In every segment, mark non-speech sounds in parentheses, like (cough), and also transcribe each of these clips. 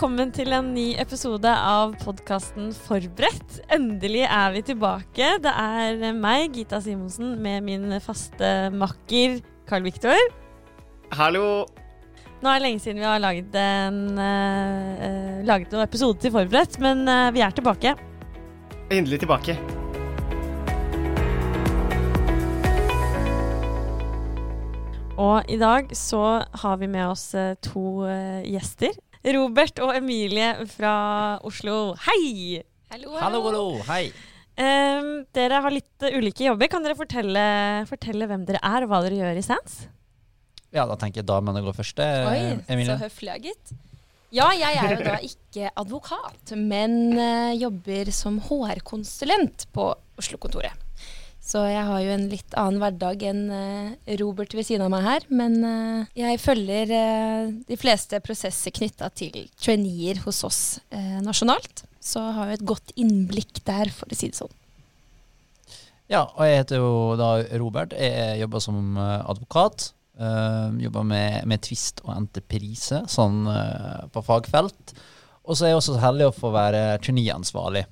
velkommen til en ny episode av podkasten Forberedt. Endelig er vi tilbake. Det er meg, Gita Simonsen, med min faste makker Carl Viktor. Hallo. Nå er det lenge siden vi har laget, en, uh, laget noen episode til Forberedt, men uh, vi er tilbake. Endelig tilbake. Og i dag så har vi med oss to gjester. Robert og Emilie fra Oslo. Hei! Hallo, hallo. hallo, Hei. Um, dere har litt ulike jobber. Kan dere fortelle, fortelle, hvem dere er, og hva dere gjør i Sands? Ja, da tenker jeg da må du gå først. Oi, Emilie. så høflig, gitt. Ja, jeg er jo da ikke advokat, men uh, jobber som HR-konsulent på Oslo-kontoret. Så jeg har jo en litt annen hverdag enn uh, Robert ved siden av meg her. Men uh, jeg følger uh, de fleste prosesser knytta til traineer hos oss nasjonalt. Så har jo et godt innblikk der, for å si det sånn. Ja, og jeg heter jo da Robert. Jeg jobber som advokat. jobber med, med tvist og entreprise, sånn på fagfelt. Og så er jeg også så heldig å få være traineeansvarlig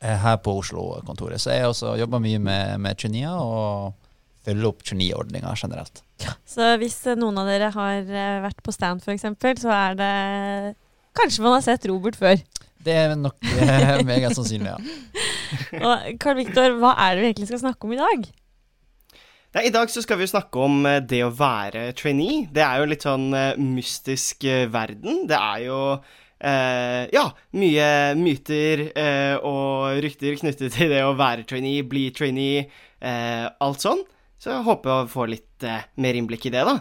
her på Oslo-kontoret. Så jeg også jobber mye med, med traineer og følger opp trainee-ordninga generelt. Så hvis noen av dere har eh, vært på stand f.eks., så er det Kanskje man har sett Robert før? Det er nok eh, (laughs) meget sannsynlig, ja. (laughs) og Carl Viktor, hva er det vi egentlig skal snakke om i dag? Nei, I dag så skal vi jo snakke om eh, det å være trainee. Det er jo litt sånn mystisk verden. Det er jo Uh, ja, mye myter eh, og rykter knyttet til det å være trainee, bli trainee, eh, alt sånn. Så jeg håper å få litt mer innblikk i det, da.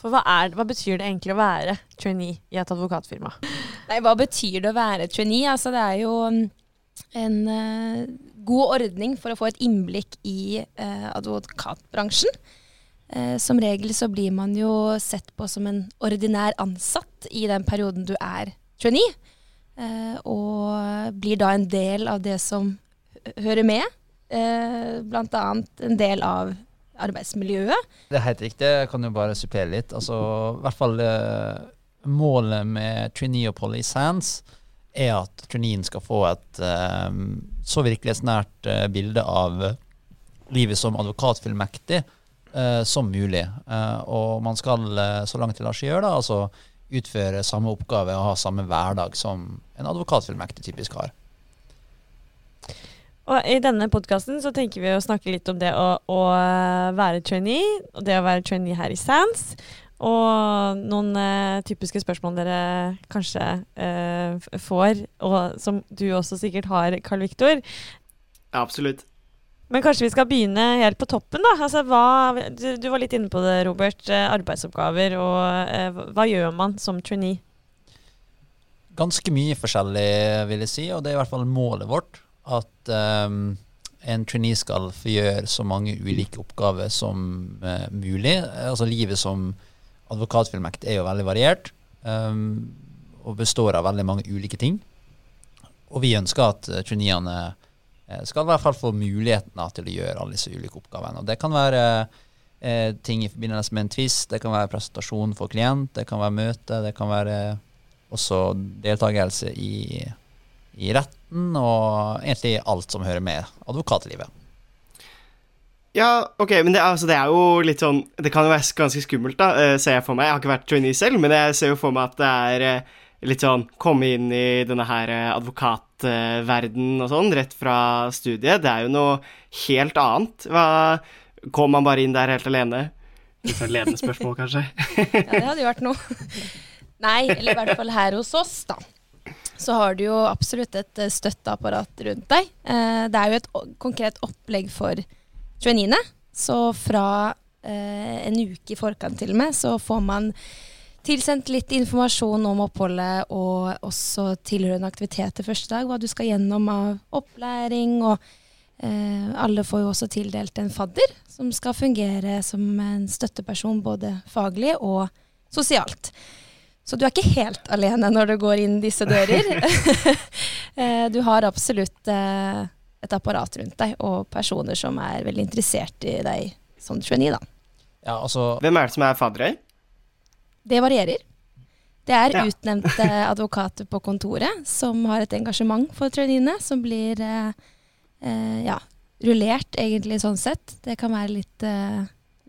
For hva, er, hva, betyr det egentlig å være trainee i et advokatfirma? Nei, hva betyr det å være trainee? Altså, det er jo mm, en god ordning for å få et innblikk i advokatbransjen. Eh, som regel så blir man jo sett på som en ordinær ansatt i den perioden du er trainee. Eh, og blir da en del av det som hører med. Eh, Bl.a. en del av arbeidsmiljøet. Det er helt riktig. Jeg kan jo bare supplere litt. Altså, i hvert fall eh, Målet med trainee-oppholdet i Sands er at traineen skal få et så virkelighetsnært bilde av livet som advokatfullmektig som mulig. Uh, og man skal, uh, så langt det lar seg gjøre, da, altså utføre samme oppgave og ha samme hverdag som en advokatfullmektig typisk har. Og I denne podkasten så tenker vi å snakke litt om det å, å, være trainee, og det å være trainee her i SANS. Og noen eh, typiske spørsmål dere kanskje eh, får, og som du også sikkert har, Carl Viktor. Absolutt. Men kanskje vi skal begynne helt på toppen, da. Altså, hva, du, du, var litt inne på det, Robert. Eh, arbeidsoppgaver, og eh, hva gjør man som trainee? Ganske mye forskjellig, vil jeg si, og det er i hvert fall målet vårt. At um, en trainee skal få gjøre så mange ulike oppgaver som uh, mulig. Altså Livet som advokatfullmekt er jo veldig variert, um, og består av veldig mange ulike ting. Og vi ønsker at traineene skal i hvert fall få muligheten til å gjøre alle disse ulike oppgavene. Og det kan være eh, ting i forbindelse med en tvist, det kan være presentasjon for klient, det kan være møte, det kan være også deltakelse i, i retten, og egentlig alt som hører med advokatlivet. Ja, ok, men det, altså, det, er jo litt sånn Det kan jo være ganske skummelt, da, uh, ser jeg for meg. Jeg har ikke vært trainee selv, men jeg ser jo for meg at det er litt sånn Komme inn i denne her advokat verden og sånn, rett fra studiet. Det er jo noe helt annet. Hva, kom man bare inn der helt alene? Litt sånn ledende spørsmål, kanskje? ja, det hadde jo vært noe. Nei, eller i hvert fall her hos oss, da. Så har du jo absolutt et eh, støtteapparat rundt deg. Eh, det er jo et konkret opplegg for traineene. Så fra eh, en uke i forkant til og med, så får man tilsendt litt informasjon om oppholdet og også tilhørende aktiviteter første dag. Hva du skal gjennom av opplæring. Og eh, alle får jo også tildelt en fadder som skal fungere som en støtteperson både faglig og sosialt. Så du er ikke helt alene når du går inn disse dører. (laughs) eh, du har absolutt eh, et apparat rundt deg og personer som er veldig interessert i deg som trainee. da. Ja, altså, Hvem er det som er faddere? Det varierer. Det er Ja. utnevnte (laughs) advokater på kontoret som har et engasjement for traineene, som blir eh, eh, ja, rullert, egentlig, sånn sett. Det kan være litt, eh,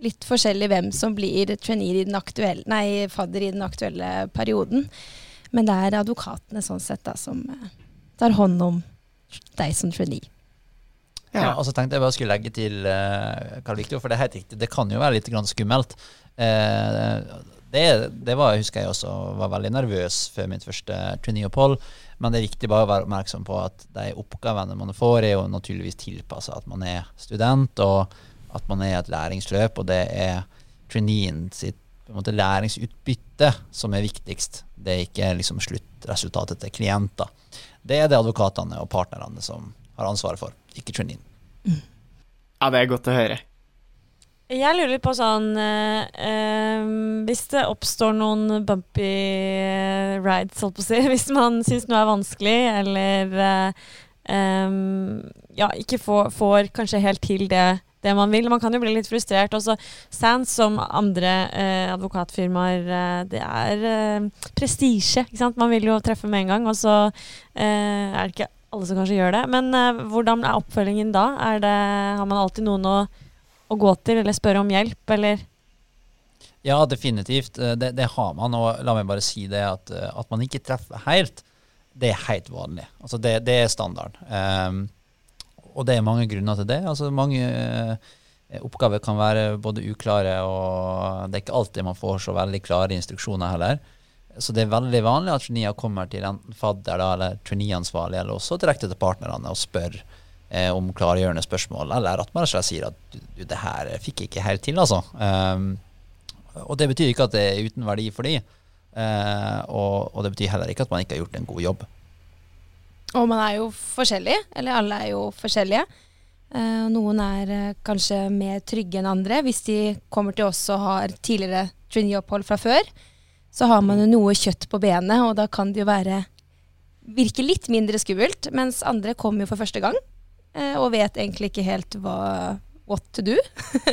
litt forskjellig hvem som blir trainee i den aktuelle, nei, fadder i den aktuelle perioden. Men det er advokatene sånn sett da, som eh, tar hånd om deg som trainee. Ja. Ja. og så tenkte jeg bare skulle legge til Karl Viktor, for det er helt riktig. Det kan jo være litt grann skummelt. Eh, det, det var, husker jeg også var veldig nervøs før mitt første trainee-opphold. Men det er viktig bare å være oppmerksom på at de oppgavene man får, er jo naturligvis tilpassa at man er student, og at man er i et læringsløp, og det er traineen sitt måte, læringsutbytte som er viktigst. Det er ikke liksom sluttresultatet til klienter. Det er det advokatene og partnerne som har ansvaret for, ikke traineen. Ja, det er godt å høre. Jeg lurer litt på sånn eh, eh, Hvis det oppstår noen bumpy eh, rides, holdt på å si, (laughs) hvis man syns noe er vanskelig, eller eh, ja, ikke får, får kanskje helt til det, det man vil. Man kan jo bli litt frustrert. Også Sands, som andre eh, advokatfirmaer, eh, det er eh, prestisje. ikke sant? Man vil jo treffe med en gang, og så eh, er det ikke alle som kanskje gjør det. Men eh, hvordan er oppfølgingen da? Det, har man alltid noen å å gå til, eller spørre om hjelp, eller Ja, definitivt. Eh, Det, det har man. Og la meg bare si det at, eh, at man ikke treffer helt, det er helt vanlig. Altså det, det er standard. Um, og det er mange grunner til det. Altså mange eh, oppgaver kan være både uklare, og det er ikke alltid man får så veldig klare instruksjoner heller. Så det er veldig vanlig at traineer kommer til enten fadder eller trainee-ansvarlig, eller også direkte til partnerne og spør eh, om klargjørende spørsmål, eller at man sier at du, det her fikk jeg ikke helt til, altså. Um, og det betyr ikke at det er uten verdi for de, uh, og, og det betyr heller ikke at man ikke har gjort en god jobb. Og man er jo forskjellig, eller alle er jo forskjellige. Uh, noen er eh, kanskje mer trygge enn andre. Hvis de kommer til oss og har tidligere trainee-opphold fra før, så har man jo noe kjøtt på benet, og da kan det jo være virke litt mindre skummelt, mens andre kommer jo for første gang og vet egentlig ikke helt hva what to do.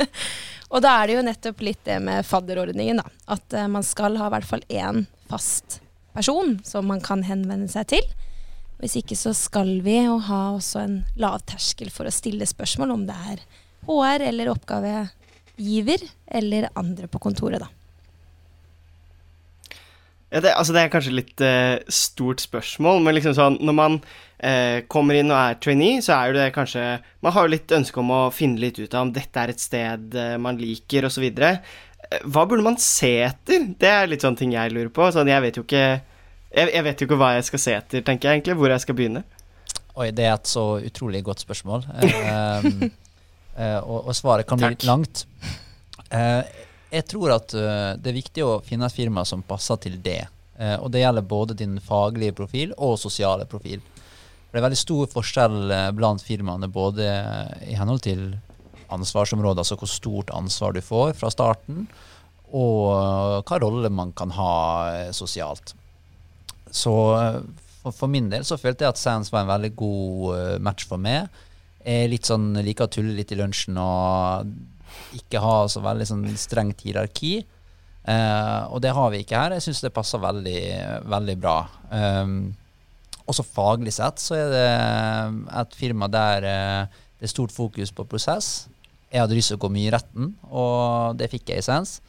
(laughs) og da er det jo nettopp litt det med fadderordningen, da. At eh, man skal ha i hvert fall én fast person som man kan henvende seg til. Hvis ikke så skal vi jo ha også en lav terskel for å stille spørsmål om det er HR eller oppgavegiver eller andre på kontoret, da. Ja, det, altså det er kanskje litt eh, stort spørsmål, men liksom sånn når man eh, kommer inn og er trainee, så er jo det kanskje Man har jo litt ønske om å finne litt ut av om dette er et sted eh, man liker, osv. Eh, hva burde man se etter? Det er litt sånne ting jeg lurer på. Sånn, jeg vet jo ikke jeg, jeg vet jo ikke hva jeg skal se etter, tenker jeg egentlig. Hvor jeg skal begynne. Oi, det er et så utrolig godt spørsmål. Um, (laughs) og, og svaret kan bli Takk. litt langt. Uh, jeg tror at uh, det er viktig å finne et firma som passer til det. Uh, og det gjelder både din faglige profil og sosiale profil. For det er veldig stor forskjell eh, blant firmaene, både i henhold til ansvarsområdet, altså hvor stort ansvar du får fra starten, og eh, hva rolle man kan ha eh, sosialt. Så eh, for, min del så følte jeg at Sands var en veldig god eh, match for meg. Jeg er litt sånn, liker å tulle litt i lunsjen og ikke ha så veldig sånn strengt hierarki. Eh, og det har vi ikke her. Jeg syns det passer veldig, veldig bra. Um, også faglig sett så er det et firma der eh, det er stort fokus på prosess. Jeg hadde lyst til å gå mye i retten, og det fikk jeg i sens.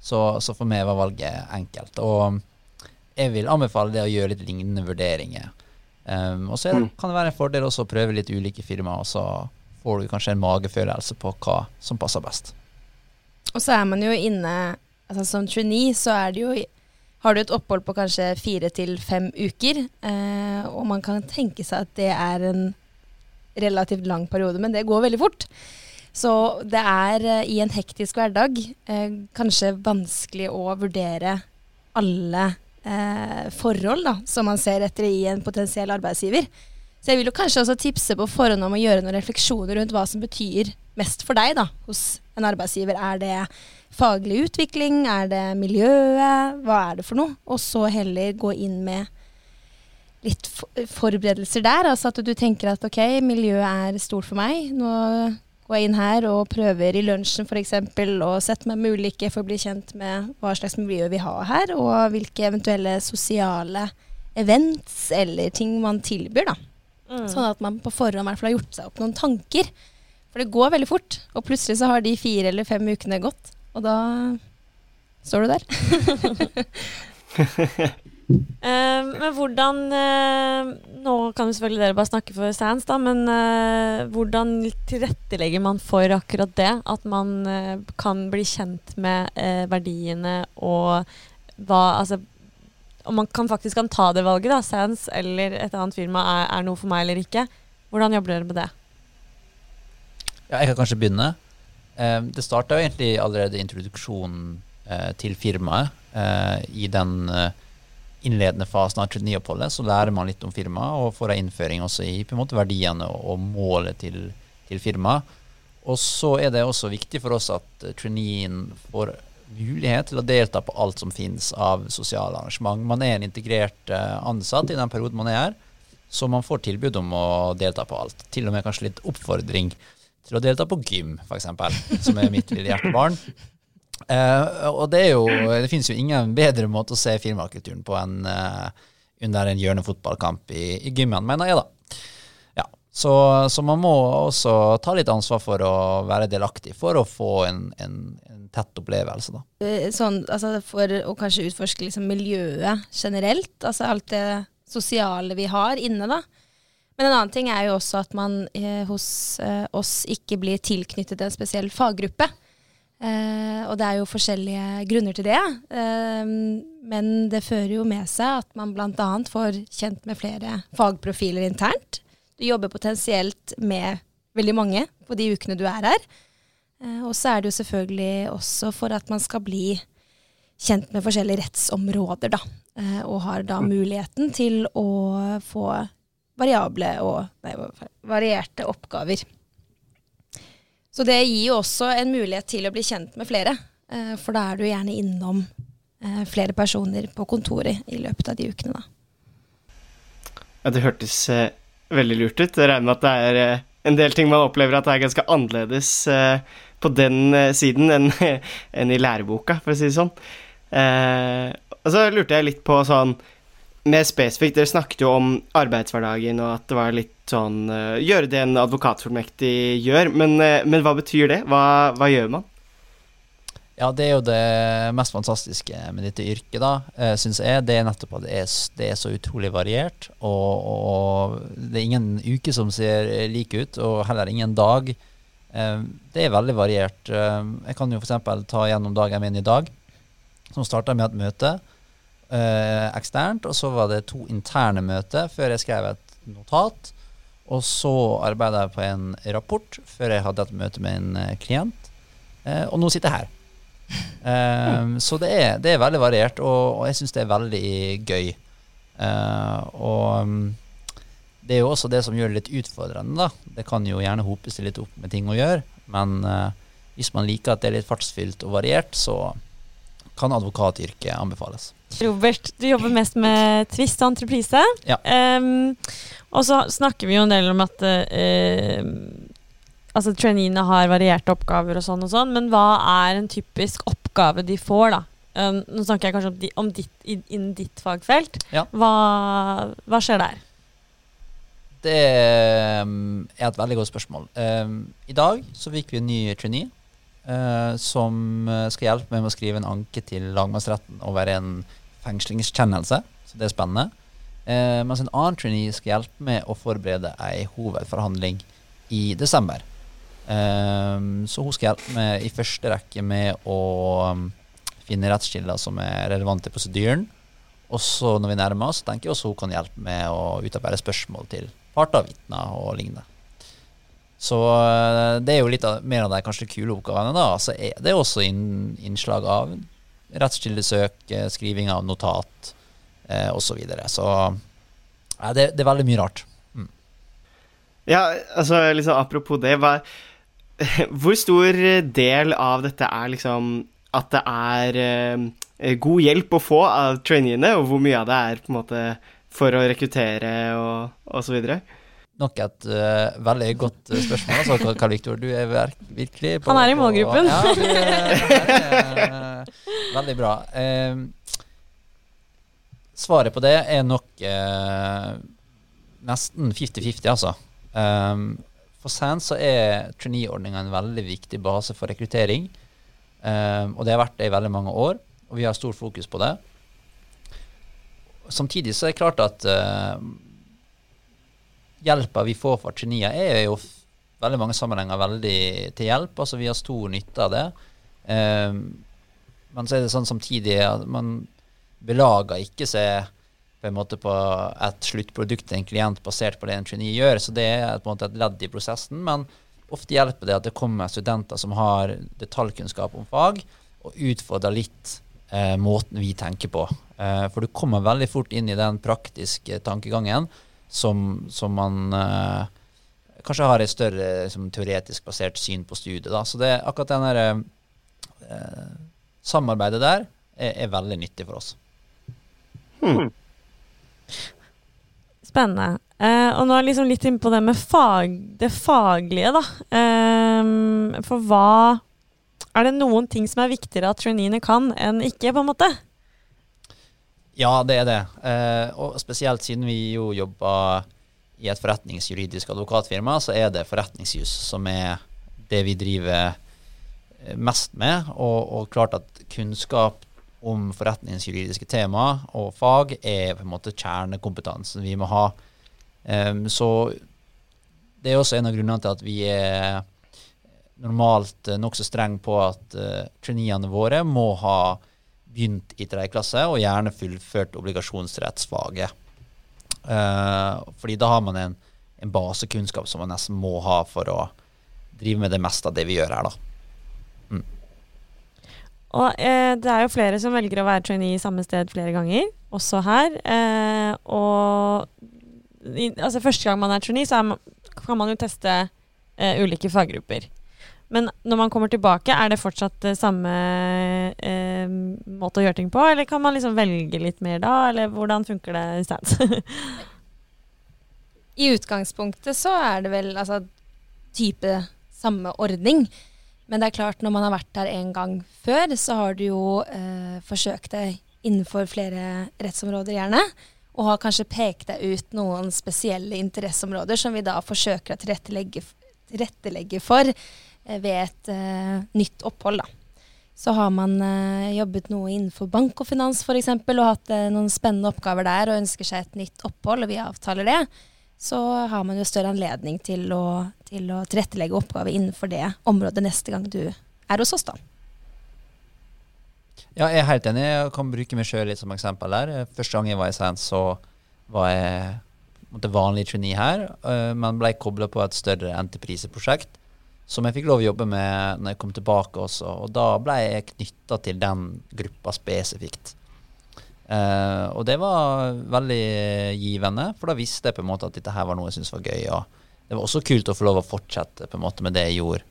Så, så for meg var valget enkelt. Og jeg vil anbefale det å gjøre litt lignende vurderinger. Um, og så er det, Mm. kan det være en fordel også å prøve litt ulike firmaer, og så får du kanskje en magefølelse på hva som passer best. Og så er man jo inne altså Som trainee så er det jo har du et opphold på kanskje fire til fem uker, eh, og man kan tenke seg at det er en relativt lang periode, men det går veldig fort. Så det er eh, i en hektisk hverdag eh, kanskje vanskelig å vurdere alle eh, forhold da, som man ser etter i en potensiell arbeidsgiver. Så jeg vil jo kanskje også tipse på forhånd om å gjøre noen refleksjoner rundt hva som betyr mest for deg da, hos en arbeidsgiver. Er det faglig utvikling? Er det miljøet? Hva er det for noe? Og så heller gå inn med litt forberedelser der. Altså at du tenker at ok, miljøet er stort for meg. Nå går jeg inn her og prøver i lunsjen f.eks. og setter meg med ulike for å bli kjent med hva slags miljø vi har her, og hvilke eventuelle sosiale events eller ting man tilbyr. da. Mm. Sånn at man på forhånd i hvert fall har gjort seg opp noen tanker. For det går veldig fort, og plutselig så har de fire eller fem ukene gått, og da står du der. uh, (laughs) men hvordan uh, Nå kan jo selvfølgelig dere bare snakke for Sands, da, men uh, hvordan tilrettelegger man for akkurat det? At man kan bli kjent med verdiene og hva Altså om man kan faktisk kan ta det valget, da, Sands eller et annet firma, er, er noe for meg eller ikke. Hvordan jobber dere med det? Ja, jeg kan kanskje begynne. Eh, det starta egentlig allerede introduksjonen eh, til firmaet. Eh, I den innledende fasen av traineeoppholdet så lærer man litt om firmaet og får en innføring også i på en måte verdiene og, målet til, til firmaet. Og så er det også viktig for oss at traineen får mulighet til å delta på alt som finnes av sosiale arrangement. Man er en integrert eh, ansatt i den perioden man er her, så man får tilbud om å delta på alt. Til og med kanskje litt oppfordring til å delta på gym, f.eks., som er mitt lille hjertebarn. Eh, og det er jo Det finnes jo ingen bedre måte å se firmakulturen på enn eh, under en hjørnefotballkamp i, i gymmen, mener jeg, da. Så, så man må også ta litt ansvar for å være delaktig for å få en, en, en tett opplevelse, da. Eh, Sånn, altså for å kanskje utforske liksom miljøet generelt, altså alt det sosiale vi har inne, da. Men en annen ting er jo også at man eh, hos eh, oss ikke blir tilknyttet en spesiell faggruppe. Eh, og det er jo forskjellige grunner til det. Eh, men det fører jo med seg at man bl.a. får kjent med flere fagprofiler internt. Du jobber potensielt med veldig mange på de ukene du er her. Eh, og så er det jo selvfølgelig også for at man skal bli kjent med forskjellige rettsområder, da. Eh, og har da muligheten til å få variable og nei, varierte oppgaver. Så det gir jo også en mulighet til å bli kjent med flere. eh, For da er du gjerne innom flere personer på kontoret i løpet av de ukene, da. Ja, det hørtes veldig lurt ut. Jeg regner med at det er eh, en del ting man opplever at det er ganske annerledes eh, på den eh, siden enn (laughs) enn i læreboka, for å si det sånn. Og så lurte jeg litt på sånn Mer spesifikt, dere snakket jo om arbeidshverdagen og at det var litt sånn Gjøre det en advokatfullmektig gjør, men, men hva betyr det? Hva, hva gjør man? Ja, det er jo det mest fantastiske med dette yrket, da, uh, syns jeg. Det er nettopp at det er, det er så utrolig variert. Og, og det er ingen uke som ser lik ut, og heller ingen dag. Eh, det er veldig variert. Eh, jeg kan jo f.eks. ta gjennom dagen min i dag, som starta med et møte eh, eksternt, og så var det to interne møter før jeg skrev et notat. Og så arbeida jeg på en rapport før jeg hadde et møte med en eh, klient. Eh, og nå sitter jeg her. Eh, så det er, det er veldig variert, og, og jeg syns det er veldig gøy. Uh, og mm, det er jo også det som gjør det litt utfordrende, da. Det kan jo gjerne hope seg litt opp med ting å gjøre, men uh, hvis man liker at det er litt fartsfylt og variert, så kan advokatyrket anbefales. Robert, du jobber mest med tvist og entreprise. Ja. Um, og så snakker vi jo en del om at eh, altså traineene har varierte oppgaver og sånn og sånn, men hva er en typisk oppgave de får, da? Um, nå snakker jeg kanskje om, di, om ditt, innen ditt fagfelt. Ja. Hva, hva skjer der? Det um, er et veldig godt spørsmål. Um, I dag så fikk vi en ny trainee uh, som uh, skal hjelpe med å skrive en anke til lagmannsretten over en fengslingskjennelse. Så det er spennende. Uh, mens en annen trainee skal hjelpe med å forberede ei hovedforhandling i desember. Um, så hun skal hjelpe meg i første rekke med å um, finne rettskilder som er relevante i prosedyren. Og så når vi nærmer oss, tenker jeg også hun kan hjelpe med å utarbeide spørsmål til parter, vitner og lignende. Så eh, det er jo litt av, mer av de kanskje kule oppgavene. da, Så er det også inn, innslag av rettskildesøk, eh, skriving av notat eh, osv. Så, videre. så ja, det, det er veldig mye rart. Ja, altså liksom apropos det, hva, (laughs) hvor stor del av dette er liksom at det er uh, god hjelp å få av traineene, og hvor mye av det er på en måte for å rekruttere og, og så videre? nok et uh, veldig godt uh, spørsmål. Altså, Karl Viktor, du er virkelig på, Han er i målgruppen. ja, du er, uh, veldig bra. svaret på det er nok nesten 50-50, altså. Um, for SANS så er trainee-ordninga en veldig viktig base for rekruttering. Um, og det har vært det i veldig mange år, og vi har stor fokus på det. Samtidig så er det klart at uh, hjelpa vi får fra traineer, er jo veldig mange sammenhenger veldig til hjelp. Altså vi har stor nytte av det. Um, men så er det sånn samtidig at man belager ikke seg på en måte på et sluttprodukt til en klient basert på det en trainee gjør. Så det er på en måte et ledd i prosessen. Men ofte hjelper det at det kommer studenter som har detaljkunnskap om fag, og utfordrer litt eh, måten vi tenker på. Eh, for du kommer veldig fort inn i den praktiske tankegangen som, som man eh, kanskje har et større liksom, teoretisk basert syn på studiet. Da. Så det, akkurat den der, uh, samarbeidet der er, er, veldig nyttig for oss. Hmm. Spennende. Eh, og nå er liksom litt inne på det med fag, det faglige, da. Eh, for hva Er det noen ting som er viktigere at traineene kan enn ikke, på en måte? Ja, det er det. Eh, og spesielt siden vi jo jobber i et forretningsjuridisk advokatfirma, så er det forretningsjus som er det vi driver eh, mest med. Og, og klart at kunnskap om forretningsjuridiske tema og fag er på en måte kjernekompetansen vi må ha. Um, så det er også en av grunnene til at vi er normalt uh, nokså streng på at uh, traineene våre må ha begynt i tredje klasse, og gjerne fullført obligasjonsrettsfaget. Uh, fordi da har man en, en, basekunnskap som man nesten må ha for å drive med det meste av det vi gjør her, da. Og eh, det er jo flere som velger å være trainee samme sted flere ganger, også her. Eh, og i, altså første gang man er trainee, så er man, kan man jo teste eh, ulike faggrupper. Men når man kommer tilbake, er det fortsatt det samme eh, måte å gjøre ting på, eller kan man liksom velge litt mer da, eller hvordan funker det i stedet? (laughs) I utgangspunktet så er det vel altså type samme ordning. Men det er klart, når man har vært der en gang før, så har du jo eh, forsøkt deg innenfor flere rettsområder, gjerne. Og har kanskje pekt deg ut noen spesielle interesseområder som vi da forsøker å tilrettelegge, tilrettelegge for Eh, ved et eh, nytt opphold. Da. Så har man uh, jobbet noe innenfor bank og finans f.eks. og hatt uh, noen spennende oppgaver der og ønsker seg et nytt opphold, og vi avtaler det, så har man jo større anledning til å, til å tilrettelegge oppgaver innenfor det området neste gang du er hos oss, da. Ja, jeg er helt enig. Jeg kan bruke meg sjøl som eksempel der. Første gang jeg var i Sands, så var jeg måtte, vanlig trainee her, men ble kobla på et større entrepriseprosjekt som jeg fikk lov å jobbe med når jeg kom tilbake også. Og da ble jeg knytta til den gruppa spesifikt. Uh, og det var veldig givende, for da visste jeg på en måte at dette her var noe jeg syntes var gøy. Og det var også kult å få lov å fortsette på en måte med det jeg gjorde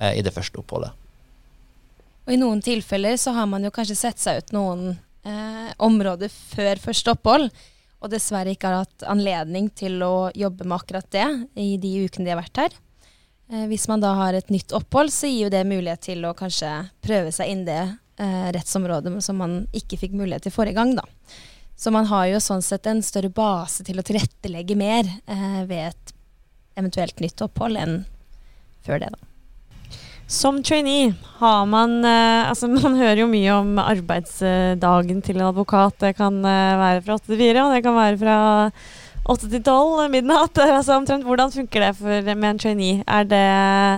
eh, i det første oppholdet. Og i noen tilfeller så har man jo kanskje sett seg ut noen eh, områder før første opphold, og dessverre ikke har hatt anledning til å jobbe med akkurat det i de ukene de har vært her. Eh, hvis man da har et nytt opphold, så gir jo det mulighet til å kanskje prøve seg inn det eh, rettsområdet som man ikke fikk mulighet til forrige gang, da. Så man har jo sånn sett en større base til å tilrettelegge mer eh, ved et eventuelt nytt opphold enn før det, da. Som trainee har man eh, Altså, (laughs) man hører jo mye om arbeidsdagen til en advokat. Det kan eh, være fra åtte til fire, og det kan være fra åtte til tolv midnatt. (laughs) Altså, omtrent, hvordan funker det for, med en trainee? Er det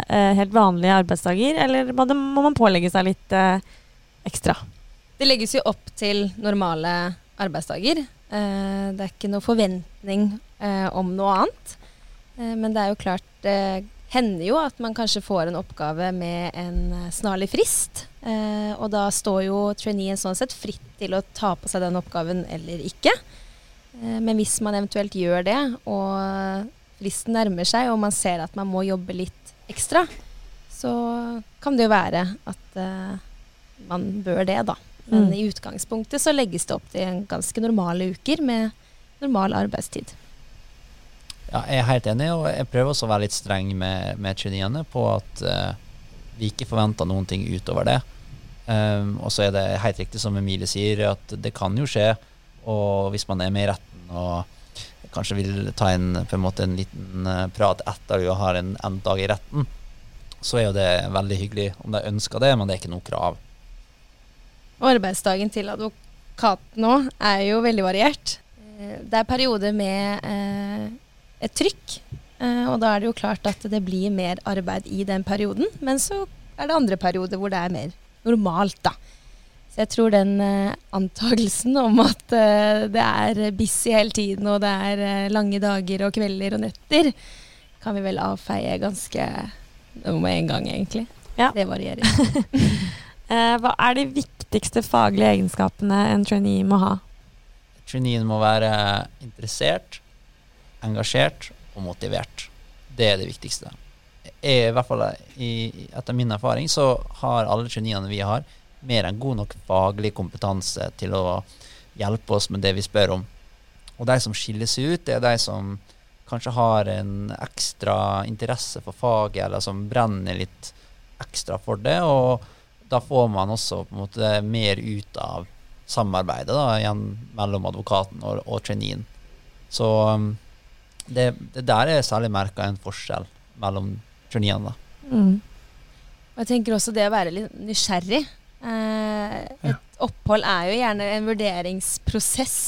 eh, helt vanlige arbeidsdager, eller må, man pålegge seg litt eh, ekstra? Det legges jo opp til normale arbeidsdager. Eh, det er ikke noe forventning eh, om noe annet. Eh, men det er jo klart det hender jo at man kanskje får en oppgave med en eh, snarlig frist. og da står jo traineen sånn sett fritt til å ta på seg den oppgaven eller ikke. Eh, men hvis man eventuelt gjør det, og fristen nærmer seg, og man ser at man må jobbe litt ekstra, så kan det jo være at man bør det, da. Men mm. i utgangspunktet så legges det opp til ganske normale uker med normal arbeidstid. Ja, jeg er helt enig, og jeg prøver også å være litt streng med, med traineene på at uh, vi ikke forventer noen ting utover det. Um, og så er det helt riktig som Emilie sier, at det kan jo skje. Og hvis man er med i retten og kanskje vil ta en, på en, måte en liten uh, prat etter du har en endt dag i retten, så er jo det veldig hyggelig om de ønsker det, men det er ikke noe krav. Arbeidsdagen til advokaten nå er jo veldig variert. Eh, det er perioder med eh, et trykk, eh, og da er det jo klart at det blir mer arbeid i den perioden. Men så er det andre perioder hvor det er mer normalt, da. Så jeg tror den uh, antagelsen om at uh, det er busy hele tiden, og det er lange dager og kvelder og netter, kan vi vel avfeie ganske med en gang, egentlig. Ja. Det varierer. (laughs) hva er de viktigste faglige egenskapene en trainee må ha? Traineen må være interessert, engasjert og motivert. Det er det viktigste. Jeg, I hvert fall i, etter min erfaring så har alle traineene vi har, mer enn god nok faglig kompetanse til å hjelpe oss med det vi spør om. Og de som skiller seg ut, det er de som kanskje har en ekstra interesse for faget, eller som brenner litt ekstra for det. Og da får man også på en måte mer ut av samarbeidet da, igjen mellom advokaten og, og traineen. Så um, det, det der er særlig merka en forskjell mellom traineene. Mm. Jeg tenker også det å være litt nysgjerrig. Eh, et ja. opphold er jo gjerne en vurderingsprosess,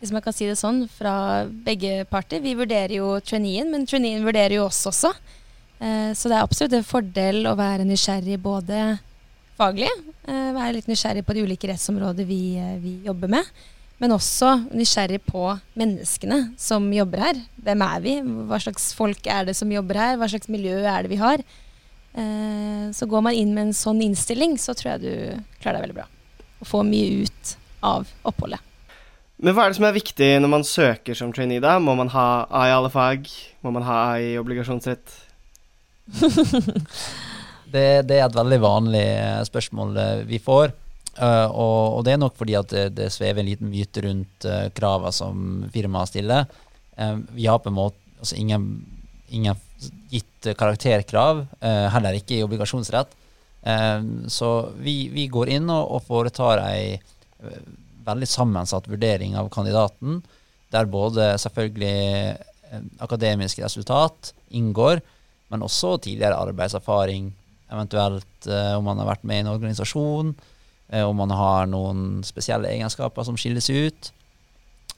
hvis man kan si det sånn, fra begge parter. Vi vurderer jo traineen, men traineen vurderer jo oss også. Eh, så det er absolutt en fordel å være nysgjerrig både faglig, eh, være litt nysgjerrig på de ulike rettsområder vi, eh, vi jobber med. Men også nysgjerrig på menneskene som jobber her. Hvem er vi? Hva slags folk er det som jobber her? Hva slags miljø er det vi har? Eh, så går man inn med en sånn innstilling, så tror jeg du klarer deg veldig bra. Og får mye ut av oppholdet. Men hva er det som er viktig når man søker som trainee, da? Må man ha A i alle fag? Må man ha A i obligasjonsrett? (laughs) (laughs) det, det, er et veldig vanlig spørsmål eh, vi får. Uh, og, og, det er nok fordi at det, det svever en liten myte rundt uh, kravene som firmaet stiller. Uh, vi har på en måte altså ingen, ingen gitt karakterkrav, uh, heller ikke i obligasjonsrett. så vi, vi, går inn og, og foretar ei veldig sammensatt vurdering av kandidaten, der både selvfølgelig akademisk resultat inngår, men også tidligere arbeidserfaring, eventuelt om man har vært med i en organisasjon Eh, om man har noen spesielle egenskaper som skiller seg ut.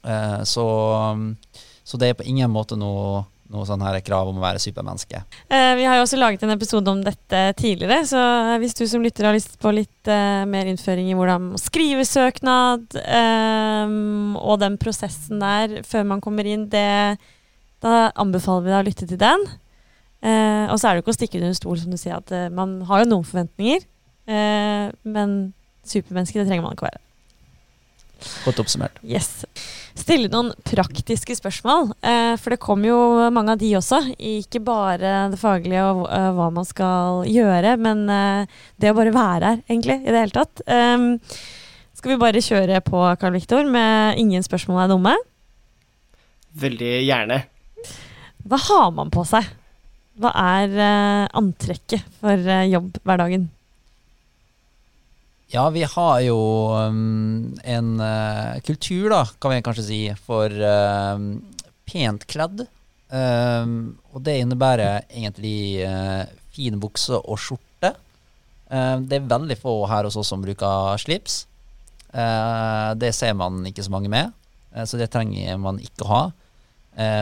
Eh, så, så det er på ingen måte noe noe sånn her krav om å være supermenneske. Eh, vi har jo også laget en episode om dette tidligere, så hvis du som lytter har lyst på litt eh, mer innføring i hvordan å skrive søknad, eh, og den prosessen der før man kommer inn, det, da anbefaler vi deg å lytte til den. Eh, og så er det jo ikke å stikke under en stol, som du sier, at man har jo noen forventninger, men supermenneske, det trenger man ikke være. Godt oppsummert. Yes. Stille noen praktiske spørsmål. Eh, for det kommer jo mange av de også. Ikke bare det faglige og hva man skal gjøre, men uh, det å bare være her, egentlig, i det hele tatt. Um, skal vi bare kjøre på, Karl Viktor, med ingen spørsmål er dumme? Veldig gjerne. Hva har man på seg? Hva er antrekket for jobb hverdagen? Ja, vi har jo um, en uh, kultur, da, kan vi kanskje si, for uh, pent kledd. Um, og det innebærer egentlig uh, fin bukse og skjorte. det er veldig få her hos oss som bruker slips. det ser man ikke så mange med, så det trenger man ikke å ha.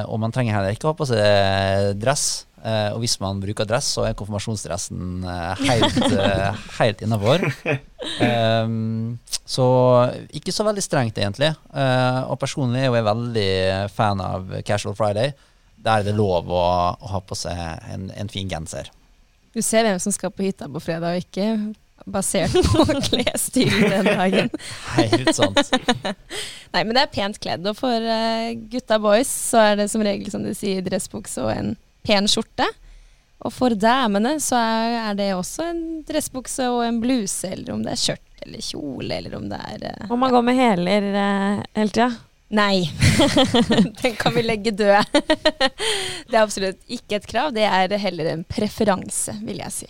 og man trenger heller ikke å ha på seg dress. Uh, og hvis man bruker dress, så er konfirmasjonsdressen uh, helt, uh, (laughs) helt innafor. Um, så ikke så veldig strengt, egentlig. og personlig er jeg veldig fan av Casual Friday. Der er det lov å, å ha på seg en, en, fin genser. Du ser hvem som skal på hytta på fredag, og ikke basert på klesstilen den dagen. (laughs) Helt sant. (laughs) Nei, men det er pent kledd. Og for gutta boys så er det som regel, som du sier, dressbukse og en pen skjorte. Og for damene så er det også en dressbukse og en bluse, eller om det er skjørt eller kjole, eller om det er uh, Om man går med hæler uh, hele tida? Nei. (laughs) Den kan vi legge død. (laughs) Det er absolutt ikke et krav, det er heller en preferanse, vil jeg si.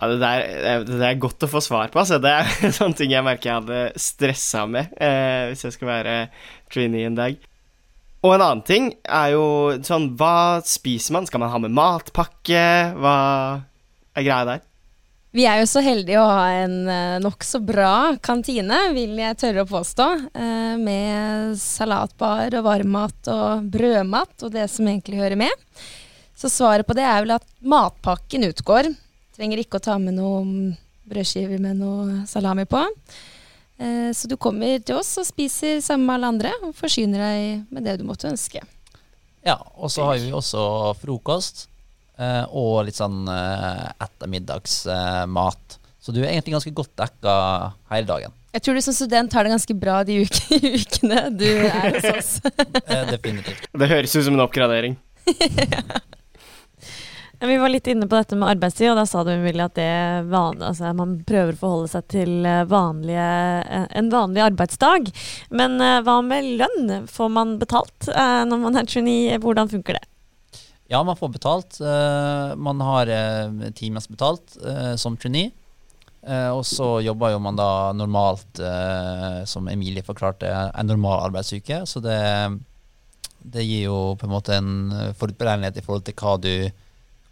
Ja, det, der, det der er godt å få svar på. Altså. Det er (laughs) sånne ting jeg merker jeg hadde stressa med eh, hvis jeg skal være trainee en dag. Og en annen ting er jo sånn Hva spiser man? Skal man ha med matpakke? Hva er greia der? Vi er jo så heldige å ha en uh, nokså bra kantine, vil jeg tørre å påstå. Uh, med salatbar og varmmat og brødmat og det som egentlig hører med. Så svaret på det er vel at matpakken utgår. Trenger ikke å ta med noen brødskiver med noe salami på. Eh, så du kommer til oss og spiser sammen med alle andre og forsyner deg med det du måtte ønske. Ja, og så har vi også frokost eh, og litt sånn eh, ettermiddagsmat. Så du er egentlig ganske godt dekka hele dagen. Jeg tror du som student har det ganske bra de uke, (laughs) ukene du er hos oss. Definitivt. Det høres ut som en oppgradering. ja. (laughs) Vi var litt inne på dette med arbeidstid, og da sa du Emilie, at er altså, man prøver å forholde seg til eh, vanlige, eh, en vanlig arbeidsdag. Men uh, hva med lønn? Får man betalt når man er trainee? Hvordan funker det? Ja, man får betalt. Man har timers betalt som trainee. og så jobber jo man da normalt, som Emilie forklarte, en normal arbeidsuke. Så det, det gir jo på en måte en forutberegnelighet i forhold til hva du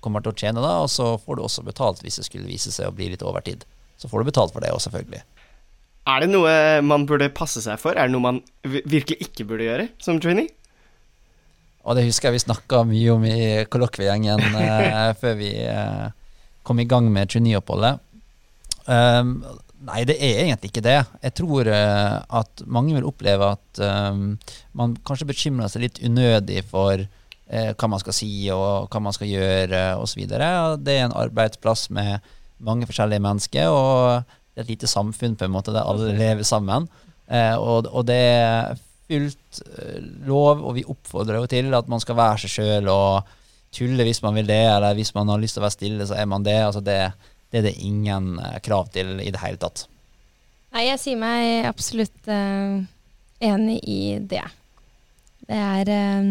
kommer til å tjene da, og så får du også betalt hvis det skulle vise seg å bli litt overtid. Så får du betalt for det òg, selvfølgelig. Er det noe man burde passe seg for? Er det noe man virkelig ikke burde gjøre som trainee? Og det husker jeg vi snakka mye om i kollokviegjengen (laughs) eh, før vi eh, kom i gang med traineeoppholdet. Um, nei, det er egentlig ikke det. Jeg tror uh, at mange vil oppleve at um, man kanskje bekymrer seg litt unødig for eh, hva man skal si og hva man skal gjøre osv. Det er en arbeidsplass med mange forskjellige mennesker, og et lite samfunn på en måte der alle lever sammen. Eh, og, og, det er fullt eh, lov, og vi oppfordrer jo til at man skal være seg sjøl og tulle hvis man vil det, eller hvis man har lyst til å være stille, så er man det. Altså det, det er det ingen eh, krav til i det hele tatt. Nei, jeg sier meg absolutt uh, enig i det. Det er uh,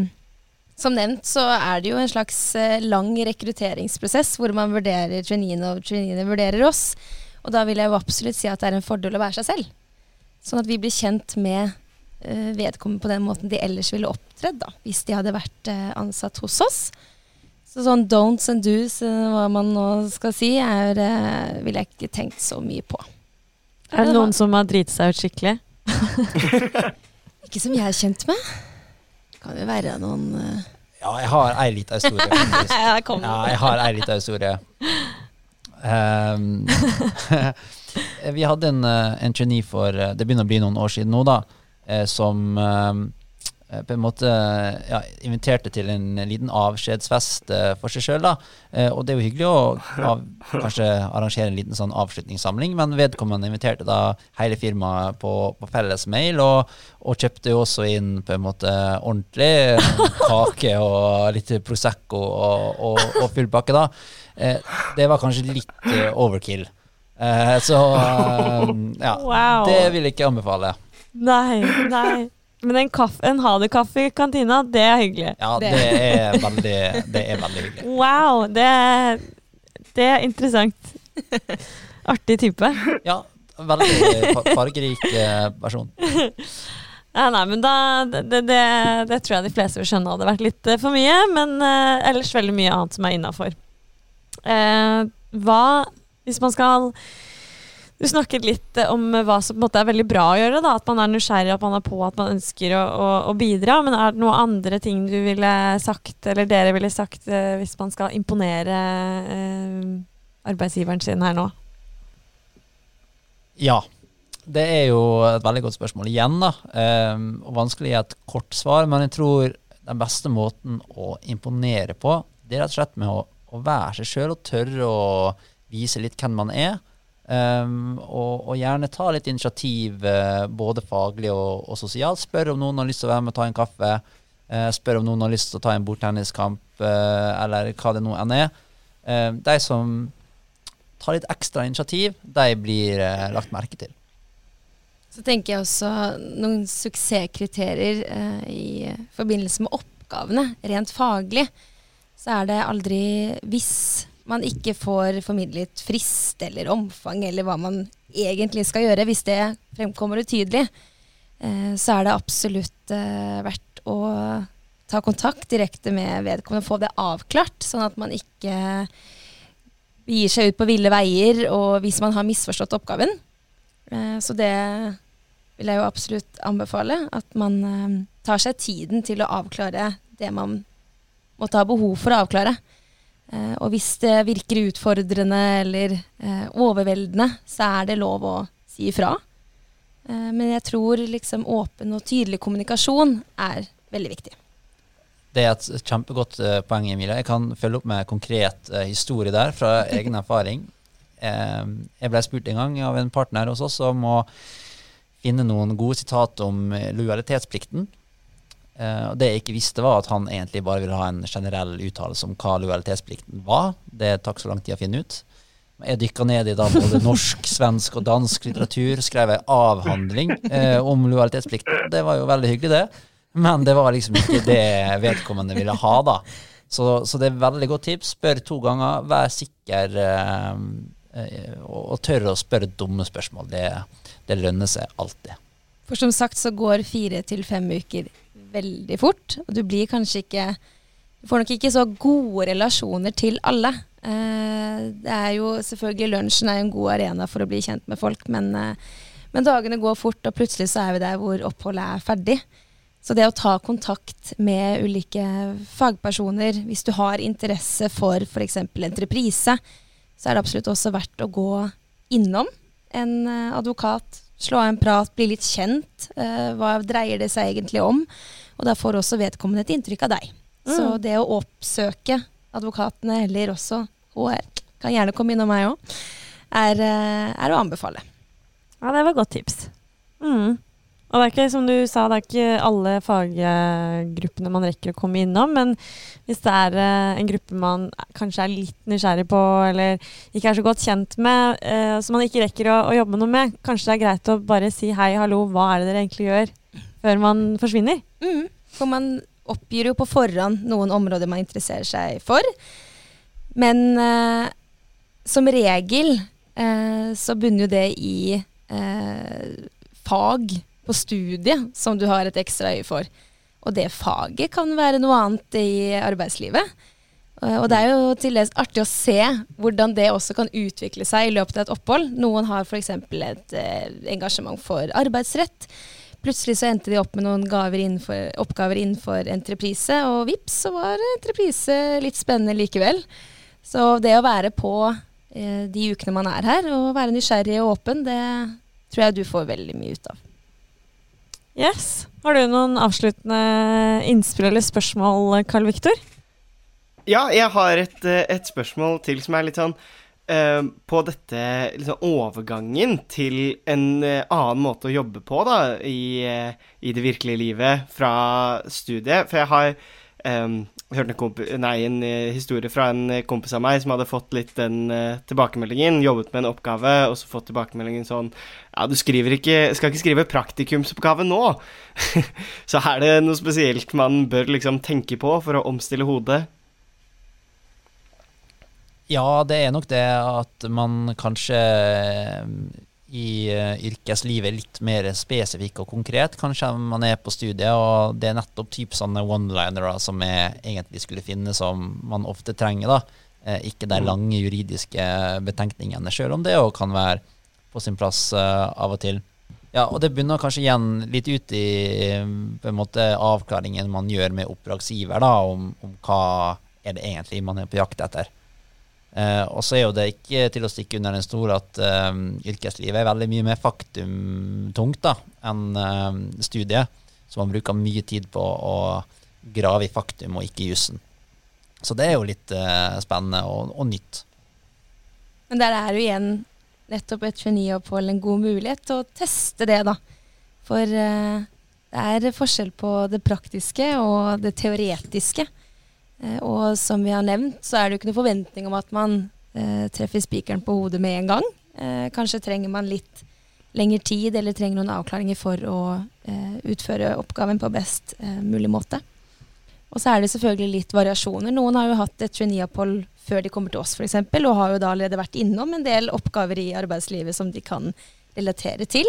som nevnt så er det jo en slags eh, lang rekrutteringsprosess hvor man vurderer traineene og traineene vurderer oss. Og da vil jeg jo absolutt si at det er en fordel å være seg selv. Sånn at vi blir kjent med uh, vedkommende på den måten de ellers ville opptredd da, hvis de hadde vært uh, ansatt hos oss. Så sånn don'ts and do's, hva man nå skal si, er, vil jeg ikke tenkt så mye på. Er det noen som har driti seg ut skikkelig? (laughs) ikke som jeg er kjent med. Kan jo være noen uh... Ja, jeg har ei lita historie, (laughs) faktisk. ja, jeg har ei lita historie. Um, (laughs) (laughs) vi hadde en, eh, en trainee for eh, Det begynner å bli noen år siden nå, da. Som på en måte ja, inviterte til en liten avskjedsfest uh, for seg sjøl. Uh, og det er jo hyggelig å (laughs) av, kanskje arrangere en liten sånn avslutningssamling, men vedkommende inviterte da hele firmaet på, på felles mail, og, og, kjøpte jo også inn på en måte ordentlig (laughs) kake og litt Prosecco og, og, og full pakke, da. Uh, det var kanskje litt overkill. så (laughs) ja, wow. det vil jeg ikke anbefale. Nei, nei. Men en, kaffe, en ha det-kaffe i kantina, det er hyggelig. Ja, det er veldig, det er veldig hyggelig. Wow, det, det er interessant. Artig type. Ja, veldig fargerik versjon. Ja, nei, men da, det, det, det, tror jeg de fleste vil skjønne hadde vært litt eh, for mye. Men uh, ellers veldig mye annet som er innafor. Uh, hva Hvis man skal du snakket litt eh, om hva som på en måte er veldig bra å gjøre. Da. At man er nysgjerrig, at man er på, at man ønsker å, å, å, bidra. Men er det noen andre ting du ville sagt, eller dere ville sagt, eh, hvis man skal imponere eh, arbeidsgiveren sin her nå? Ja. Det er jo et veldig godt spørsmål igjen, da. Um, og vanskelig i et kort svar. Men jeg tror den beste måten å imponere på, det er rett og slett med å, å være seg sjøl og tørre å vise litt hvem man er. Um, og, og, gjerne ta litt initiativ, uh, både faglig og, og, sosialt. Spør om noen har lyst til å være med og ta en kaffe. Uh, spør om noen har lyst til å ta en bordtenniskamp, uh, eller hva det nå enn er. Ehm, de som tar litt ekstra initiativ, de blir lagt merke til. Så tenker jeg også noen suksesskriterier i forbindelse med oppgavene, rent faglig. Så er det aldri hvis man ikke får formidlet frist eller omfang eller hva man egentlig skal gjøre, hvis det fremkommer utydelig, eh, så er det absolutt eh, verdt å ta kontakt direkte med vedkommende og få det avklart, sånn at man ikke begir seg ut på ville veier og hvis man har misforstått oppgaven. Eh, så det vil jeg jo absolutt anbefale. At man tar seg tiden til å avklare det man måtte ha behov for å avklare. Eh, og hvis det virker utfordrende eller overveldende, så er det lov å si ifra. men jeg tror liksom åpen og tydelig kommunikasjon er veldig viktig. Det er et kjempegodt poeng, Emilie. Jeg kan følge opp med konkret historie der, fra (laughs) egen erfaring. jeg ble spurt en gang av en partner hos oss om å finne noen gode sitat om eh, lojalitetsplikten. Uh, det jeg ikke visste, var at han egentlig bare ville ha en generell uttalelse om hva lojalitetsplikten var. Det tok så lang tid å finne ut. Jeg dykka ned i da både norsk, svensk og dansk litteratur, skrev en avhandling uh, om lojalitetsplikten. Det var jo veldig hyggelig, det. Men det var liksom ikke det vedkommende ville ha, da. Så, så det er veldig godt tips. Spør to ganger. Vær sikker, uh, og, tørre tør å spørre dumme spørsmål. Det det lønner seg alltid. For som sagt så går fire til fem uker veldig fort, og du blir kanskje ikke Du får nok ikke så gode relasjoner til alle. Eh, det er jo selvfølgelig Lunsjen er en god arena for å bli kjent med folk, men, eh, men dagene går fort, og plutselig så er vi der hvor oppholdet er ferdig. Så det å ta kontakt med ulike fagpersoner, hvis du har interesse for f.eks. entreprise, så er det absolutt også verdt å gå innom en eh, advokat, slå av en prat, bli litt kjent. Hva dreier det seg egentlig om? Og da får også vedkommende et inntrykk av deg. Mm. Så det å oppsøke advokatene, eller også HR, kan gjerne komme innom meg òg, er, eh, er, å anbefale. Ja, det var godt tips. Mm. Og det er ikke som du sa, det er ikke alle faggruppene man rekker å komme innom. Men hvis det er eh, en gruppe man kanskje er litt nysgjerrig på, eller ikke er så godt kjent med, eh, som man ikke rekker å, å, jobbe noe med, kanskje det er greit å bare si hei, hallo, hva er det dere egentlig gjør, før man forsvinner? Mm. For man oppgir jo på forhånd noen områder man interesserer seg for. Men eh, som regel eh, så bunner jo det i eh, fag på studiet som du har et ekstra øye for. Og det faget kan være noe annet i arbeidslivet. Og det er jo til dels artig å se hvordan det også kan utvikle seg i løpet av et opphold. Noen har f.eks. et eh, engasjement for arbeidsrett. Plutselig så endte de opp med noen innenfor, oppgaver innenfor entreprise, og vips, så var entreprise litt spennende likevel. Så det å være på eh, de ukene man er her, og være nysgjerrig og åpen, det tror jeg du får veldig mye ut av. Yes. Har du noen avsluttende innspill eller spørsmål, Karl Viktor? Ja, jeg har et, eh, et, spørsmål til som er litt sånn uh, På dette liksom, overgangen til en uh, annen måte å jobbe på da, i, uh, i, det virkelige livet fra studiet. For jeg har um, hørte en, nei, en uh, historie fra en kompis av meg som hadde fått litt den tilbakemeldingen, jobbet med en oppgave, og så fått tilbakemeldingen sånn Ja, du ikke, skal ikke skrive praktikumsoppgave nå. (laughs) så er det noe spesielt man bør liksom tenke på for å omstille hodet? Ja, det er nok det at man kanskje i yrkeslivet yrkeslivet litt mer spesifikk og konkret. Kanskje man er på studiet, og det er nettopp typ sånne one-linere som jeg egentlig skulle finne, som man ofte trenger. da. Uh, ikke de mm. lange juridiske betenkningene, sjøl om det òg kan være på sin plass av og til. Ja, og det begynner kanskje igjen litt ut i på en måte avklaringen man gjør med oppdragsgiver, da, om, om hva er det egentlig man er på jakt etter. Uh, og så er jo det ikke til å stikke under en stol at eh, yrkeslivet er veldig mye mer faktumtungt da, enn eh, studiet. Så man bruker mye tid på å grave i faktum og ikke i jussen. Så det er jo litt spennende og, og, nytt. Men der er jo igjen nettopp et geniopphold en god mulighet til å teste det, da. For det er forskjell på det praktiske og det teoretiske. Eh, og som vi har nevnt, så er det jo ikke noe forventning om at man eh, treffer spikeren på hodet med en gang. Eh, kanskje trenger man litt lengre tid eller trenger noen avklaringer for å eh, utføre oppgaven på best eh, mulig måte. Og så er det selvfølgelig litt variasjoner. Noen har jo hatt et traineeopphold før de kommer til oss f.eks., og har jo da allerede vært innom en del oppgaver i arbeidslivet som de kan relatere til.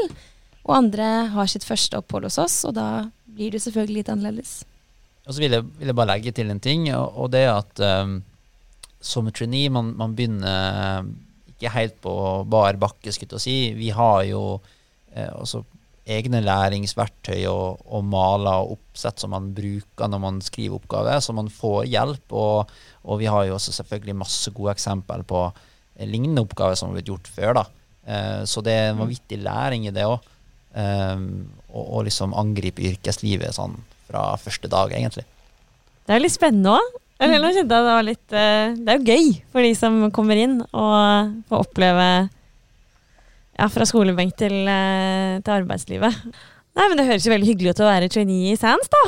Og andre har sitt første opphold hos oss, og da blir det selvfølgelig litt annerledes. Og så vil jeg, vil jeg bare legge til en ting, og, og det er at um, som trainee man, man begynner ikke helt på bar bakke, skulle jeg si. Vi har jo eh, også egne læringsverktøy og, og, maler og oppsett som man bruker når man skriver oppgaver, så man får hjelp. Og, og vi har jo også selvfølgelig masse gode eksempel på eh, lignende oppgaver som har blitt gjort før. da. Eh, så det er en vanvittig læring i det òg. Eh, og, liksom angripe yrkeslivet sånn fra første dag, egentlig. Det er litt spennende òg. Eller nå kjente jeg det var litt eh, Det er jo gøy for de som kommer inn og får oppleve ja, fra skolebenk til, eh, til arbeidslivet. Nei, men Det høres jo veldig hyggelig ut å være trainee i Sands, da.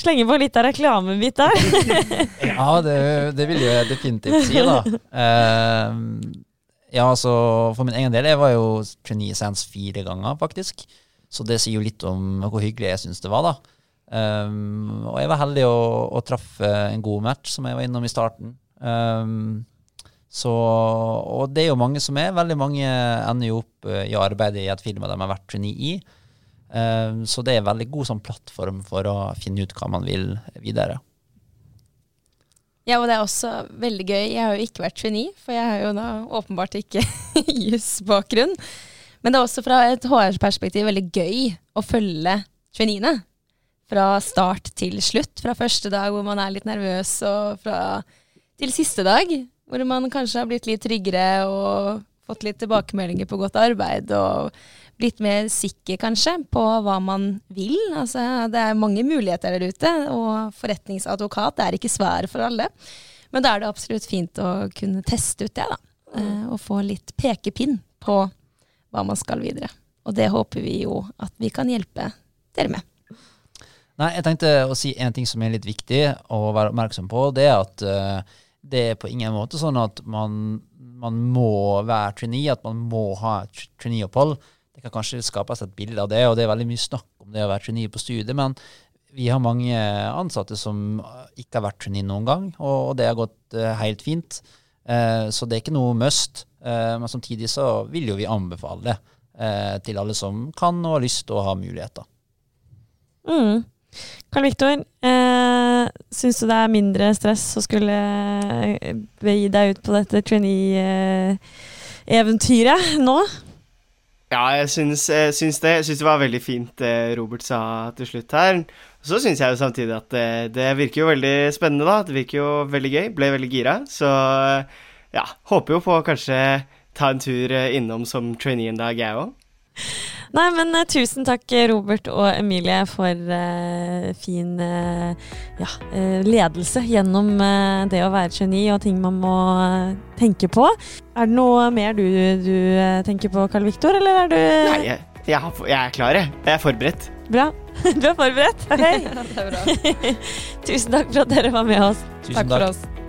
Slenge på litt av reklamebit der. (laughs) ja, det, det, vil jeg definitivt si, da. Uh, ja, altså for min egen del, jeg var jo trainee i Sands fire ganger, faktisk. Så det sier jo litt om hvor hyggelig jeg syns det var, da. Um, og jeg var heldig å, å traffe en god match, som jeg var innom i starten. Um, så, og det er jo mange som er. Veldig mange ender jo opp uh, i arbeidet i et firma de har vært trainee i. Um, så det er en veldig god sånn, plattform for å finne ut hva man vil videre. Ja, og det er også veldig gøy. Jeg har jo ikke vært trainee, for jeg har jo da åpenbart ikke (laughs) jusbakgrunn. Men det er også fra et HR-perspektiv veldig gøy å følge traineene fra start til slutt. Fra første dag hvor man er litt nervøs, og fra til siste dag hvor man kanskje har blitt litt tryggere og fått litt tilbakemeldinger på godt arbeid. og blitt mer sikker, kanskje, på hva man vil. Altså, det er mange muligheter der ute, og forretningsadvokat er ikke svaret for alle. Men da er det absolutt fint å kunne teste ut det, da. Eh, og få litt pekepinn på hva man skal videre. Og det håper vi jo at vi kan hjelpe dere med. Nei, jeg tenkte å si en ting som er litt viktig å være oppmerksom på. Det er at uh, det er på ingen måte sånn at man, man må være trainee, at man må ha et traineeopphold. Det kan kanskje skapes et bilde av det, og det er veldig mye snakk om det å være trainee på studiet. Men vi har mange ansatte som ikke har vært trainee noen gang, og det har gått uh, helt fint. Så det er ikke noe must. men samtidig så vil jo vi anbefale det til alle som kan og har lyst til å ha muligheter. Mm. Karl Viktor, eh, syns du det er mindre stress å skulle eh, begi deg ut på dette trainee-eventyret nå? Ja, jeg syns, jeg syns, det. Jeg syns det var veldig fint det Robert sa til slutt her. Så syns jeg jo samtidig at det, det, virker jo veldig spennende, da. Det virker jo veldig gøy. Ble veldig gira. Så ja, håper jo på å kanskje ta en tur innom som trainee en dag, jeg òg. Nei, men uh, tusen takk, Robert og Emilie, for uh, fin uh, ja, ledelse gjennom det å være geni og ting man må tenke på. Er det noe mer du, du tenker på, Karl Viktor, eller er du Nei, jeg, jeg, jeg, er klar, jeg. Jeg er forberedt. Bra. (laughs) Du er forberedt? Hei. ja, det er bra. tusen takk for at dere var med oss. Tusen takk, takk for oss.